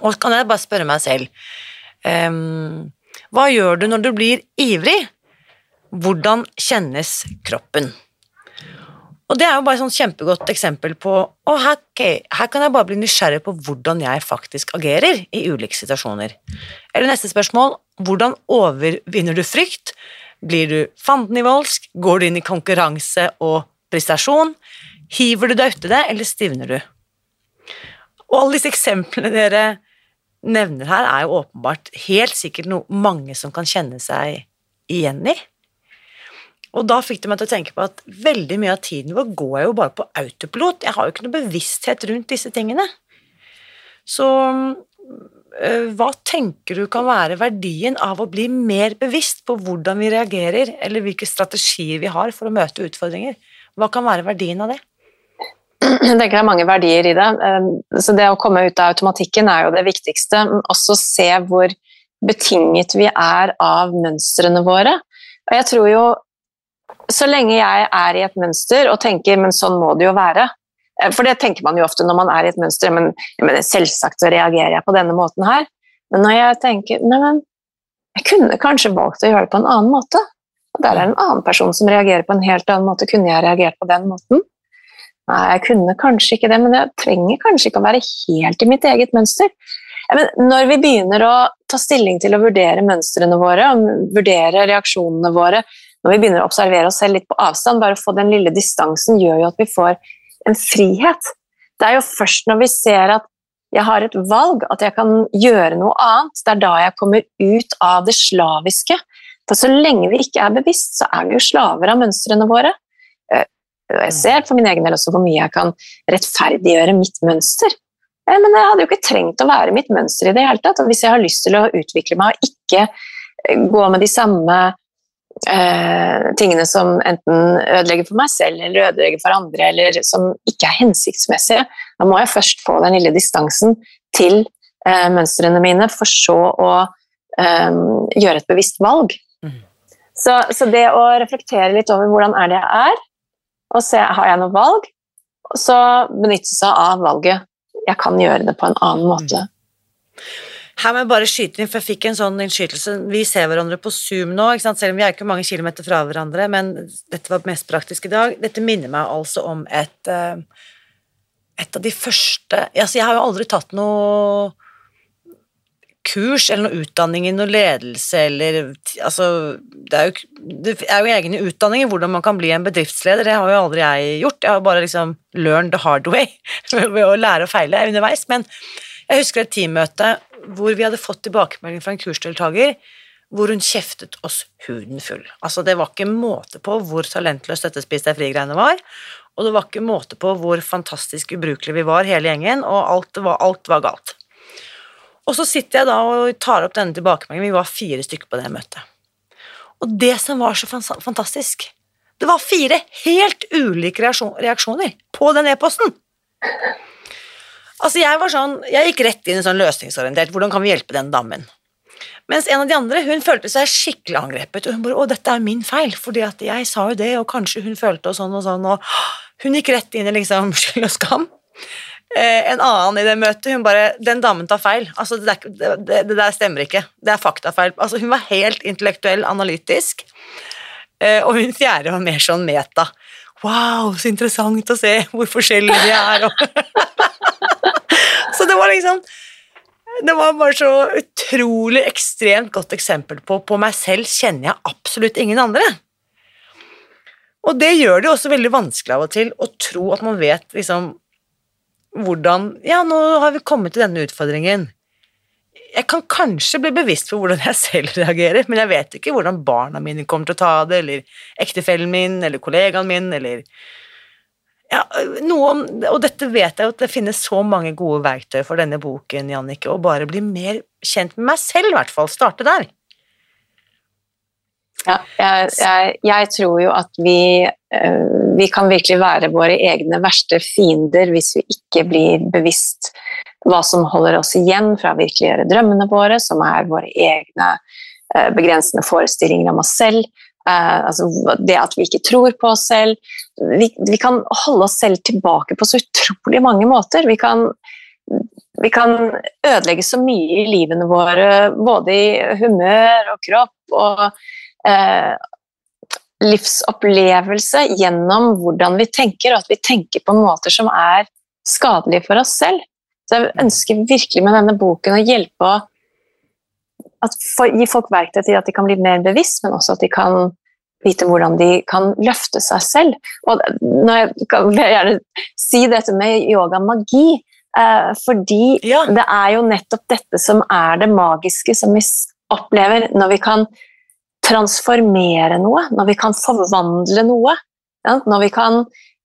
Og kan jeg bare spørre meg selv um, Hva gjør du når du blir ivrig? Hvordan kjennes kroppen? Og det er jo bare et sånn kjempegodt eksempel på å her, okay, her, kan jeg bare bli nysgjerrig på hvordan jeg faktisk agerer i ulike situasjoner. Eller neste spørsmål hvordan overvinner du frykt? Blir du fandenivoldsk? Går du inn i konkurranse og prestasjon? Hiver du deg uti det, eller stivner du? Og alle disse eksemplene dere nevner her, er jo åpenbart helt sikkert noe mange som kan kjenne seg igjen i. Og da fikk det meg til å tenke på at veldig mye av tiden vår går jeg jo bare på autopilot. Jeg har jo ikke noe bevissthet rundt disse tingene. Så øh, hva tenker du kan være verdien av å bli mer bevisst på hvordan vi reagerer, eller hvilke strategier vi har for å møte utfordringer? Hva kan være verdien av det? Jeg tenker det er mange verdier i det. Ehm, så det å komme ut av automatikken er jo det viktigste. Også se hvor betinget vi er av mønstrene våre. Og jeg tror jo så lenge jeg er i et mønster og tenker men sånn må det jo være eh, For det tenker man jo ofte når man er i et mønster. Men, men selvsagt så reagerer jeg på denne måten her. Men når jeg tenker nei, jeg kunne kanskje valgt å gjøre det på en annen måte. Og der er det en annen person som reagerer på en helt annen måte. Kunne jeg reagert på den måten? Nei, jeg kunne kanskje ikke det, men jeg trenger kanskje ikke å være helt i mitt eget mønster. Men når vi begynner å ta stilling til å vurdere mønstrene våre, vurdere reaksjonene våre, når vi begynner å observere oss selv litt på avstand, bare å få den lille distansen gjør jo at vi får en frihet. Det er jo først når vi ser at jeg har et valg, at jeg kan gjøre noe annet, det er da jeg kommer ut av det slaviske. For så lenge vi ikke er bevisst, så er vi jo slaver av mønstrene våre. Eh, jeg ser for min egen del også hvor mye jeg kan rettferdiggjøre mitt mønster. Eh, men jeg hadde jo ikke trengt å være mitt mønster i det hele tatt. Og hvis jeg har lyst til å utvikle meg og ikke eh, gå med de samme eh, tingene som enten ødelegger for meg selv eller ødelegger for andre, eller som ikke er hensiktsmessige. Da må jeg først få den lille distansen til eh, mønstrene mine, for så å eh, gjøre et bevisst valg. Mm. Så, så, det å reflektere litt over hvordan er det jeg er, og se har jeg noe valg, og så benytte seg av valget. Jeg kan gjøre det på en annen måte. Mm. Her må jeg bare skyte inn, for jeg fikk en sånn innskytelse. Vi ser hverandre på Zoom nå, selv om vi er ikke mange kilometer fra hverandre, men dette var mest praktisk i dag. Dette minner meg altså om et eh, et av de første altså Jeg har jo aldri tatt noe kurs eller noe utdanning i noe ledelse eller Altså, det er jo, det er jo egne utdanninger hvordan man kan bli en bedriftsleder. Det har jo aldri jeg gjort. Jeg har bare liksom learned the hard way ved å lære og feile underveis. Men jeg husker et teammøte hvor vi hadde fått tilbakemelding fra en kursdeltaker hvor hun kjeftet oss huden full. Altså, det var ikke måte på hvor talentløst dette Spis deg fri-greiene var, og det var ikke måte på hvor fantastisk ubrukelige vi var, hele gjengen, og alt var, alt var galt. Og så sitter jeg da og tar opp denne tilbakemeldingen, vi var fire stykker på det møtet. Og det som var så fantastisk, det var fire helt ulike reaksjoner på den e-posten. Altså, jeg var sånn, jeg gikk rett inn i sånn løsningsorientert, hvordan kan vi hjelpe den damen? Mens en av de andre hun følte seg skikkelig angrepet, og hun bare 'Å, dette er min feil, fordi at jeg sa jo det, og kanskje hun følte og sånn og sånn', og hun gikk rett inn i liksom skyld og skam. Eh, en annen i det møtet, hun bare 'Den damen tar feil'. Altså, det, der, det, det der stemmer ikke. Det er faktafeil. Altså, hun var helt intellektuell, analytisk. Eh, og hun fjerde var mer sånn meta. Wow, så interessant å se hvor forskjellige vi er. så det var liksom Det var bare så utrolig ekstremt godt eksempel på på meg selv kjenner jeg absolutt ingen andre. Og det gjør det også veldig vanskelig av og til å tro at man vet liksom hvordan Ja, nå har vi kommet til denne utfordringen. Jeg kan kanskje bli bevisst på hvordan jeg selv reagerer, men jeg vet ikke hvordan barna mine kommer til å ta det, eller ektefellen min, eller kollegaen min, eller ja, noe om, Og dette vet jeg jo at det finnes så mange gode verktøy for denne boken, Jannicke, å bare bli mer kjent med meg selv, i hvert fall. Starte der. Ja, jeg, jeg, jeg, tror jo at vi, uh, vi kan virkelig være våre egne verste fiender hvis vi ikke blir bevisst hva som holder oss igjen fra å virkeliggjøre drømmene våre, som er våre egne uh, begrensende forestillinger om oss selv. Uh, altså det at vi ikke tror på oss selv. Vi, vi, kan holde oss selv tilbake på så utrolig mange måter. Vi kan, vi kan ødelegge så mye i livene våre, både i humør og kropp. og eh, livsopplevelse gjennom hvordan vi tenker, og at vi tenker på måter som er skadelige for oss selv. Så jeg ønsker virkelig med denne boken å hjelpe å for, gi folk verktøy til at de kan bli mer bevisst, men også at de kan vite hvordan de kan løfte seg selv. Og nå vil jeg gjerne si dette med yoga-magi, eh, fordi ja. det er jo nettopp dette som er det magiske som vi opplever når vi kan transformere noe, når vi kan forvandle noe, ja, når vi kan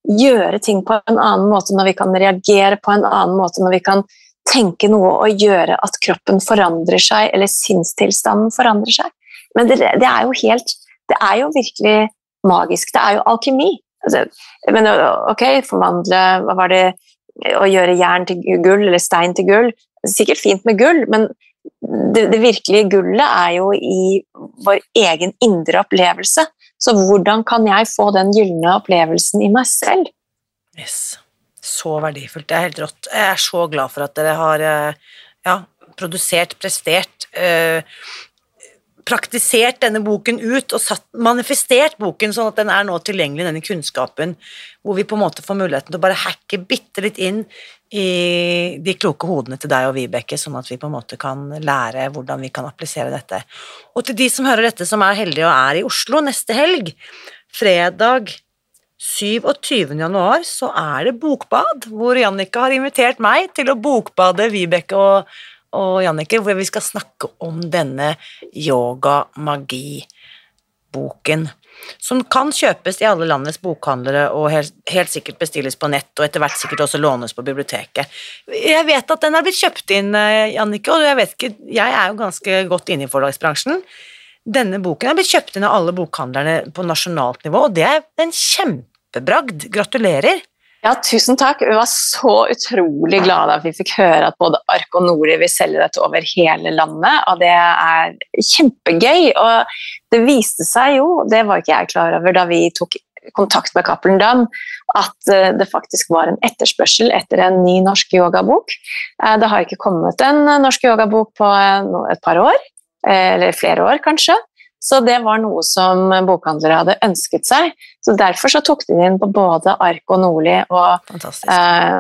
gjøre ting på en annen måte, når vi kan reagere på en annen måte, når vi kan tenke noe og gjøre at kroppen forandrer seg, eller sinnstilstanden forandrer seg. Men det, det er jo helt Det er jo virkelig magisk. Det er jo alkemi. Altså, men ok, forvandle Hva var det Å gjøre jern til gull, eller stein til gull. Sikkert fint med gull, men det, det, virkelige gullet er jo i vår egen indre opplevelse. Så hvordan kan jeg få den gylne opplevelsen i meg selv? Yes. Så verdifullt. Det er helt rått. Jeg er så glad for at dere har eh, ja, produsert, prestert, øh, praktisert denne boken ut og satt, manifestert boken sånn at den er nå tilgjengelig, denne kunnskapen, hvor vi på en måte får muligheten til å bare hacke bitte litt inn i de kloke hodene til deg og Vibeke, sånn at vi på en måte kan lære hvordan vi kan applisere dette. Og til de som hører dette, som er heldige og er i Oslo neste helg, fredag 27. januar, så er det bokbad, hvor Jannicke har invitert meg til å bokbade Vibeke og, og Jannicke, hvor vi skal snakke om denne yoga-magi-boken som kan kjøpes i alle landets bokhandlere og helt, helt, sikkert bestilles på nett, og etter hvert sikkert også lånes på biblioteket. Jeg vet at den har blitt kjøpt inn, eh, Jannicke, og jeg vet ikke, jeg er jo ganske godt inne i forlagsbransjen. Denne boken har blitt kjøpt inn av alle bokhandlerne på nasjonalt nivå, og det er en kjempebragd. Gratulerer! Ja, tusen takk. Vi var så utrolig glade at vi fikk høre at både Ark og vil selge dette over hele landet, og det er kjempegøy. Og det viste seg jo, det var ikke jeg klar over da vi tok kontakt med Cappelen Dam, at eh, det faktisk var en etterspørsel etter en ny norsk yogabok. Eh, det har ikke kommet en norsk yogabok på et par år, eh, eller flere år kanskje. Så det var noe som bokhandlere hadde ønsket seg. Så Derfor så tok de inn på både Ark og Nordli, og eh,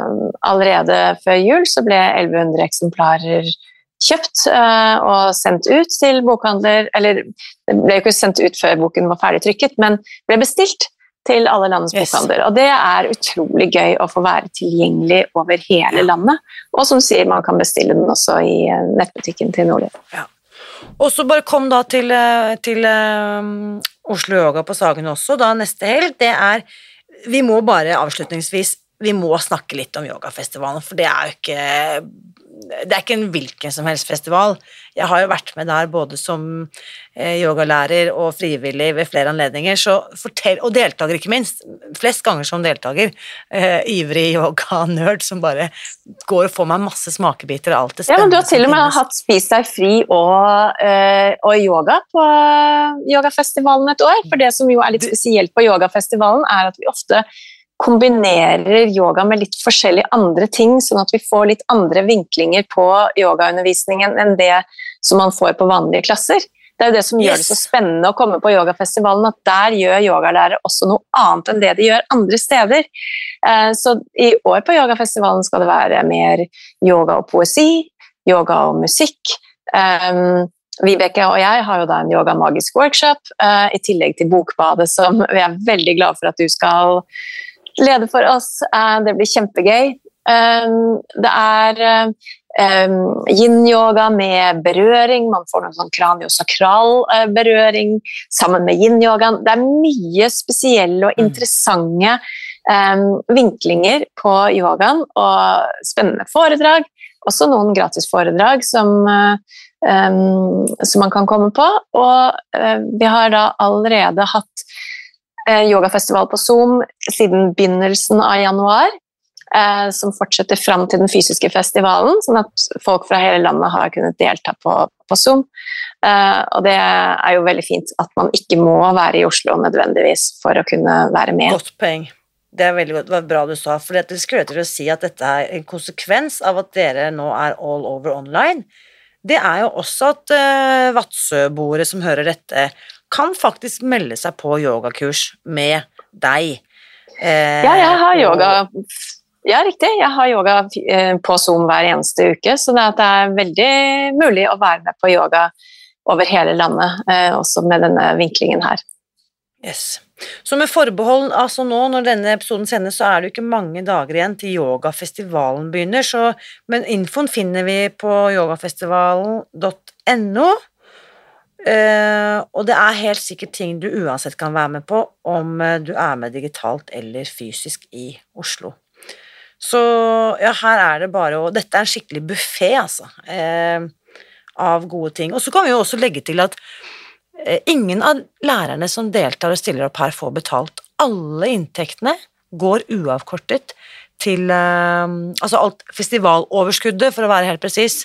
allerede før jul så ble 1100 eksemplarer kjøpt eh, og sendt ut til bokhandler Eller det ble jo ikke sendt ut før boken var ferdig trykket, men ble bestilt til alle landets yes. bokhandler. Og det er utrolig gøy å få være tilgjengelig over hele landet. Og som sier, man kan bestille den også i eh, nettbutikken til Nordli. Ja. Og så bare kom da til, eh, til um, Oslo Yoga på Sagen også, da neste helg. Det er Vi må bare avslutningsvis vi må snakke litt om yogafestivalen, for det er jo ikke det er ikke en hvilken som helst festival. Jeg har jo vært med der både som eh, yogalærer og frivillig ved flere anledninger, fortell, og deltaker, ikke minst. Flest ganger som deltaker. Uh, ivrig yoganerd som bare går og får meg masse smakebiter av alt det spennende. Ja, men du har til og med hatt Spis deg fri og, uh, og yoga på yogafestivalen et år. For det som jo er litt spesielt på yogafestivalen, er at vi ofte kombinerer yoga med litt forskjellige andre ting, sånn at vi får litt andre vinklinger på yogaundervisningen enn det som man får på vanlige klasser. Det er jo det som gjør det så spennende å komme på yogafestivalen, at der gjør yogalærere også noe annet enn det de gjør andre steder. Eh, så i år på yogafestivalen skal det være mer yoga og poesi, yoga og musikk. Um, Vibeke og jeg har jo da en yoga magisk workshop, uh, i tillegg til Bokbadet, som vi er veldig glad for at du skal lede for oss. Eh, det blir kjempegøy. Eh, det er eh, yin-yoga med berøring. Man får noen sånn kraniosakral berøring sammen med yin-yogaen. Det er mye spesielle og mm. interessante vinklinger på yogaen og spennende foredrag. Også noen gratisforedrag som um, som man kan komme på. Og uh, vi har da allerede hatt yogafestival på Zoom siden begynnelsen av januar. Uh, som fortsetter fram til den fysiske festivalen, sånn at folk fra hele landet har kunnet delta på, på Zoom. og det er jo veldig fint at man ikke må være i Oslo nødvendigvis for å kunne være med. Godt poeng. Det er veldig godt, det var bra du sa, for det skulle jeg til å si at dette er en konsekvens av at dere nå er all over online. Det er jo også at uh, Vadsø-boere som hører dette, kan faktisk melde seg på yogakurs med deg. Eh, ja, jeg har yoga Ja, riktig. Jeg har yoga uh, på Zoom hver eneste uke, så det er veldig mulig å være med på yoga over hele landet, også med denne vinklingen her. Yes. Så med forbehold altså nå, når denne episoden sendes, så er det jo ikke mange dager igjen til yogafestivalen begynner, så, men infoen finner vi på yogafestivalen.no. Uh, og det er helt sikkert ting du uansett kan være med på, om uh, du er med digitalt eller fysisk i Oslo. Så ja, her er det bare å Dette er en skikkelig buffé, altså, uh, av gode ting. Og så kan vi jo også legge til at Eh, ingen av lærerne som deltar og stiller opp her, får betalt. Alle inntektene går uavkortet til eh, Altså alt festivaloverskuddet, for å være helt presis,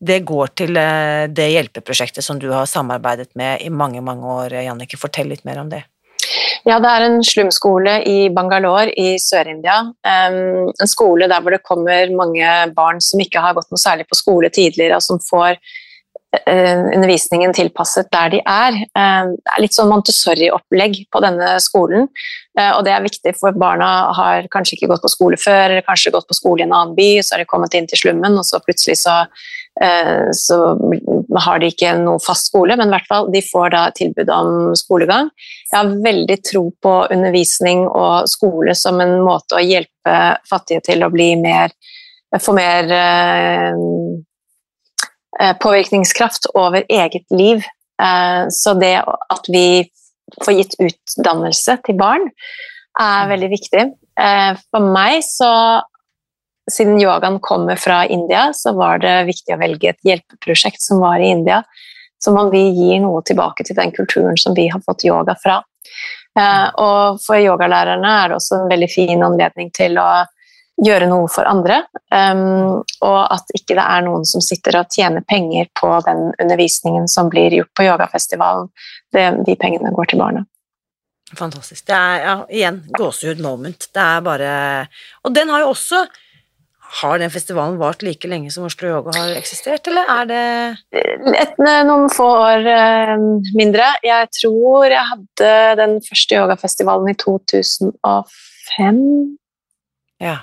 det går til eh, det hjelpeprosjektet som du har samarbeidet med i mange, mange år. Jannike, fortell litt mer om det. Ja, det er en slumskole i Bangalore i Sør-India. en skole der hvor det kommer mange barn som ikke har gått noe særlig på skole tidligere, og som får Eh, undervisningen tilpasset der de er. Det er litt sånn Montessori-opplegg på denne skolen, eh, og det er viktig, for barna har kanskje ikke gått på skole før, eller kanskje gått på skole i en annen by, så har de kommet inn til slummen, og så plutselig så, så har de ikke noe fast skole, men i hvert fall de får da tilbud om skolegang. Jeg har veldig tro på undervisning og skole som en måte å hjelpe fattige til å bli mer få mer Eh, påvirkningskraft over eget liv. Eh, så det at vi får gitt utdannelse til barn, er veldig viktig. Eh, for meg så Siden yogaen kommer fra India, så var det viktig å velge et hjelpeprosjekt som var i India. Så må vi gi noe tilbake til den kulturen som vi har fått yoga fra. Og for yogalærerne er det også en veldig fin anledning til å gjøre noe for andre. Um, og at ikke det er noen som sitter og tjener penger på den undervisningen som blir gjort på yogafestivalen. De pengene går til barna. Fantastisk. Det er ja, igjen gåsehud moment. Det er bare Og den har jo også har den festivalen vart like lenge som Oslo Yoga har eksistert, eller er det Et, Noen få år uh, mindre. Jeg tror jeg hadde den første yogafestivalen i 2005. Ja.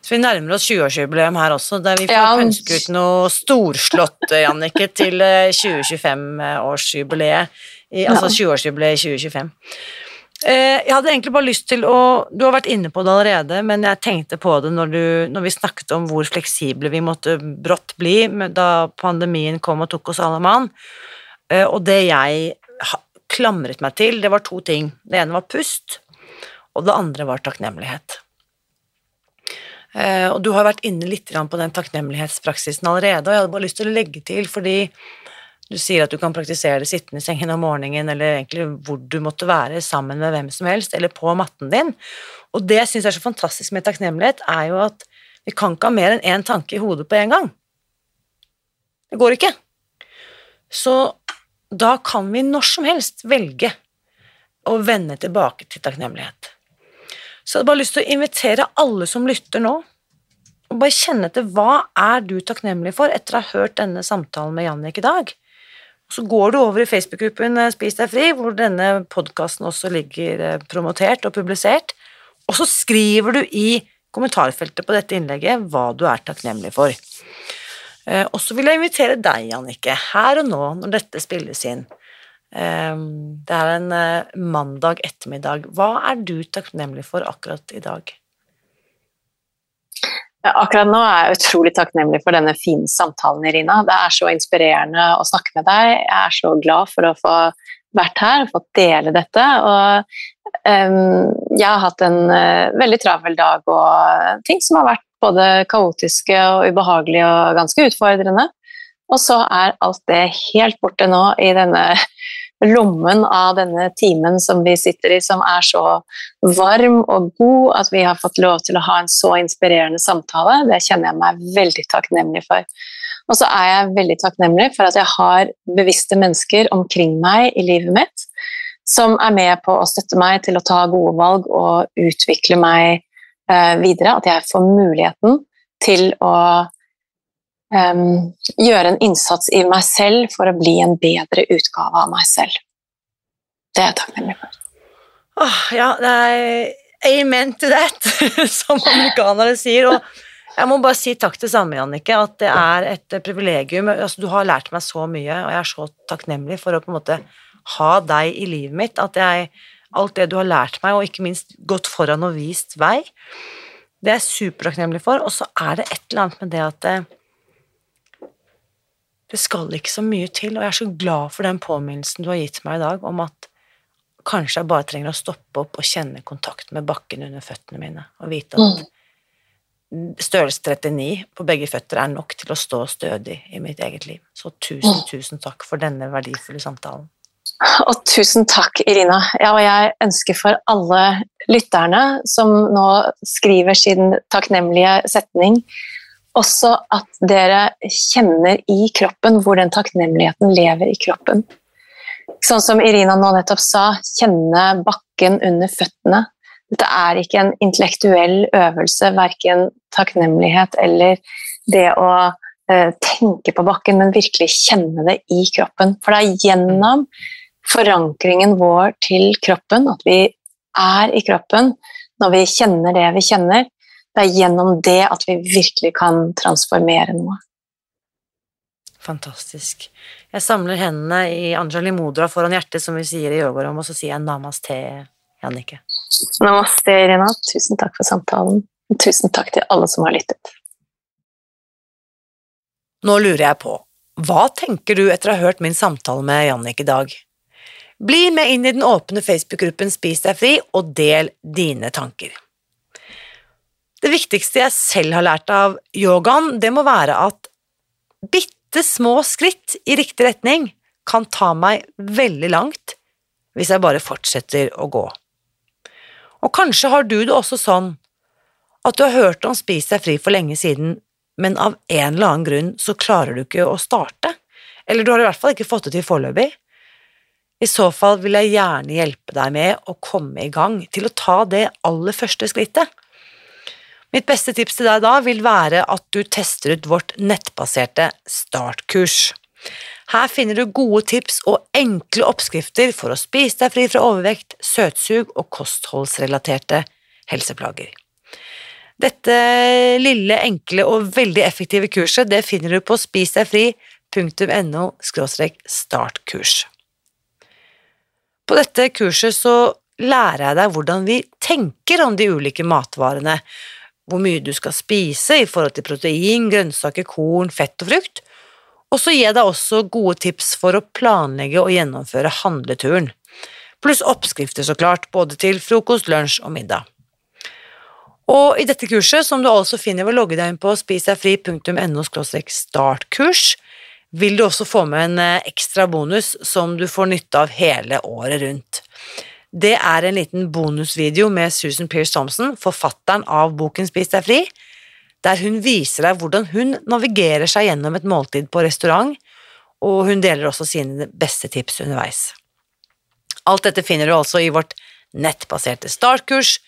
Så vi nærmer oss 20-årsjubileum her også, der vi får ja. ønske ut noe storslått, Jannicke, til 2025-årsjubileet. Eh, altså 20-årsjubileet i 2025. Eh, jeg hadde egentlig bare lyst til å Du har vært inne på det allerede, men jeg tenkte på det når, du, når vi snakket om hvor fleksible vi måtte brått bli da pandemien kom og tok oss alle mann. Eh, og det jeg klamret meg til, det var to ting. Det ene var pust, og det andre var takknemlighet. Eh, og du har vært inne litt på den takknemlighetspraksisen allerede, og jeg hadde bare lyst til å legge til, fordi du sier at du kan praktisere det sittende i sengen om morgenen, eller egentlig hvor du måtte være, sammen med hvem som helst, eller på matten din. Og det jeg syns er så fantastisk med takknemlighet, er jo at vi kan ikke ha mer enn én tanke i hodet på en gang. Det går ikke. Så da kan vi når som helst velge å vende tilbake til takknemlighet. Så jeg hadde bare lyst til å invitere alle som lytter nå, og bare kjenne etter hva er du takknemlig for etter å ha hørt denne samtalen med Jannik i dag. Og så går du over i Facebook-gruppen eh, Spis deg fri, hvor denne podkasten også ligger eh, promotert og publisert, og så skriver du i kommentarfeltet på dette innlegget hva du er takknemlig for. Eh, og så vil jeg invitere deg, Jannicke, her og nå når dette spilles inn, Ehm, det er en mandag ettermiddag. Hva er du takknemlig for akkurat i dag? Akkurat nå er jeg utrolig takknemlig for denne fine samtalen, Irina. Det er så inspirerende å snakke med deg. Jeg er så glad for å få vært her og fått dele dette. Og, um, jeg har hatt en uh, veldig travel dag og ting som har vært både kaotiske og ubehagelige og ganske utfordrende. Og så er alt det helt borte nå i denne lommen av denne timen som vi sitter i, som er så varm og god at vi har fått lov til å ha en så inspirerende samtale. Det kjenner jeg meg veldig takknemlig for. Og så er jeg veldig takknemlig for at jeg har bevisste mennesker omkring meg i livet mitt som er med på å støtte meg til å ta gode valg og utvikle meg uh, videre. At jeg får muligheten til å um, gjøre en innsats i meg selv for å bli en bedre utgave av meg selv. Det er jeg takknemlig for. Oh, ja, det er amen to that, som amerikanere sier. og jeg må bare si takk til samme, Jannicke, at det er et privilegium. Altså, du har lært meg så mye, og jeg er så takknemlig for å på en måte ha deg i livet mitt. At jeg, alt det du har lært meg, og ikke minst gått foran og vist vei, det er jeg supertakknemlig for. Og så er det et eller annet med det at det, skal ikke så mye til, og jeg er så glad for den påminnelsen du har gitt meg i dag om at kanskje jeg bare trenger å stoppe opp og kjenne kontakt med bakken under føttene mine, og vite at mm størrelse 39 på begge føtter er nok til å stå stødig i mitt eget liv. Så tusen, tusen takk for denne verdifulle samtalen. Og tusen takk, Irina. Ja, og jeg ønsker for alle lytterne som nå skriver sin takknemlige setning, også at dere kjenner i kroppen hvor den takknemligheten lever i kroppen. Sånn som Irina nå nettopp sa, kjenne bakken under føttene. Dette er ikke en intellektuell øvelse, verken takknemlighet eller det å eh, tenke på bakken, men virkelig kjenne det i kroppen. For det er gjennom forankringen vår til kroppen, at vi er i kroppen, når vi kjenner det vi kjenner, det er gjennom det at vi virkelig kan transformere noe. Fantastisk. Jeg samler hendene i Anjali Modra foran hjertet, som vi sier i yogarom, og så sier jeg namaste, Jannicke. Namaste, Irina. Tusen takk for samtalen. Tusen takk til alle som har lyttet. Nå lurer jeg på, hva tenker du etter å ha hørt min samtale med Jannik i dag? Bli med inn i den åpne Facebook-gruppen Spis deg fri, og del dine tanker. Det viktigste jeg selv har lært av yogaen, det må være at bitte små skritt i riktig retning kan ta meg veldig langt hvis jeg bare fortsetter å gå. Og kanskje har du det også sånn at du har hørt om Spis deg fri for lenge siden, men av en eller annen grunn så klarer du ikke å starte, eller du har i hvert fall ikke fått det til foreløpig. I så fall vil jeg gjerne hjelpe deg med å komme i gang, til å ta det aller første skrittet. Mitt beste tips til deg da vil være at du tester ut vårt nettbaserte startkurs. Her finner du gode tips og enkle oppskrifter for å spise deg fri fra overvekt, søtsug og kostholdsrelaterte helseplager. Dette lille, enkle og veldig effektive kurset det finner du på spisdegfri.no startkurs. På dette kurset så lærer jeg deg hvordan vi tenker om de ulike matvarene, hvor mye du skal spise i forhold til protein, grønnsaker, korn, fett og frukt, og så gir jeg deg også gode tips for å planlegge og gjennomføre handleturen, pluss oppskrifter, så klart, både til frokost, lunsj og middag. Og i dette kurset, som du altså finner ved å logge deg inn på spisdegfri.no startkurs, vil du også få med en eh, ekstra bonus som du får nytte av hele året rundt. Det er en liten bonusvideo med Susan Pearce Thompson, forfatteren av boken Spis deg fri, der hun viser deg hvordan hun navigerer seg gjennom et måltid på restaurant, og hun deler også sine beste tips underveis. Alt dette finner du altså i vårt nettbaserte startkurs,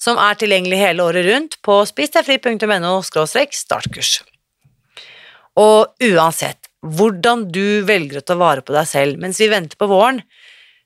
som er tilgjengelig hele året rundt på spisdegfri.no startkurs. Og uansett hvordan du velger å ta vare på deg selv mens vi venter på våren,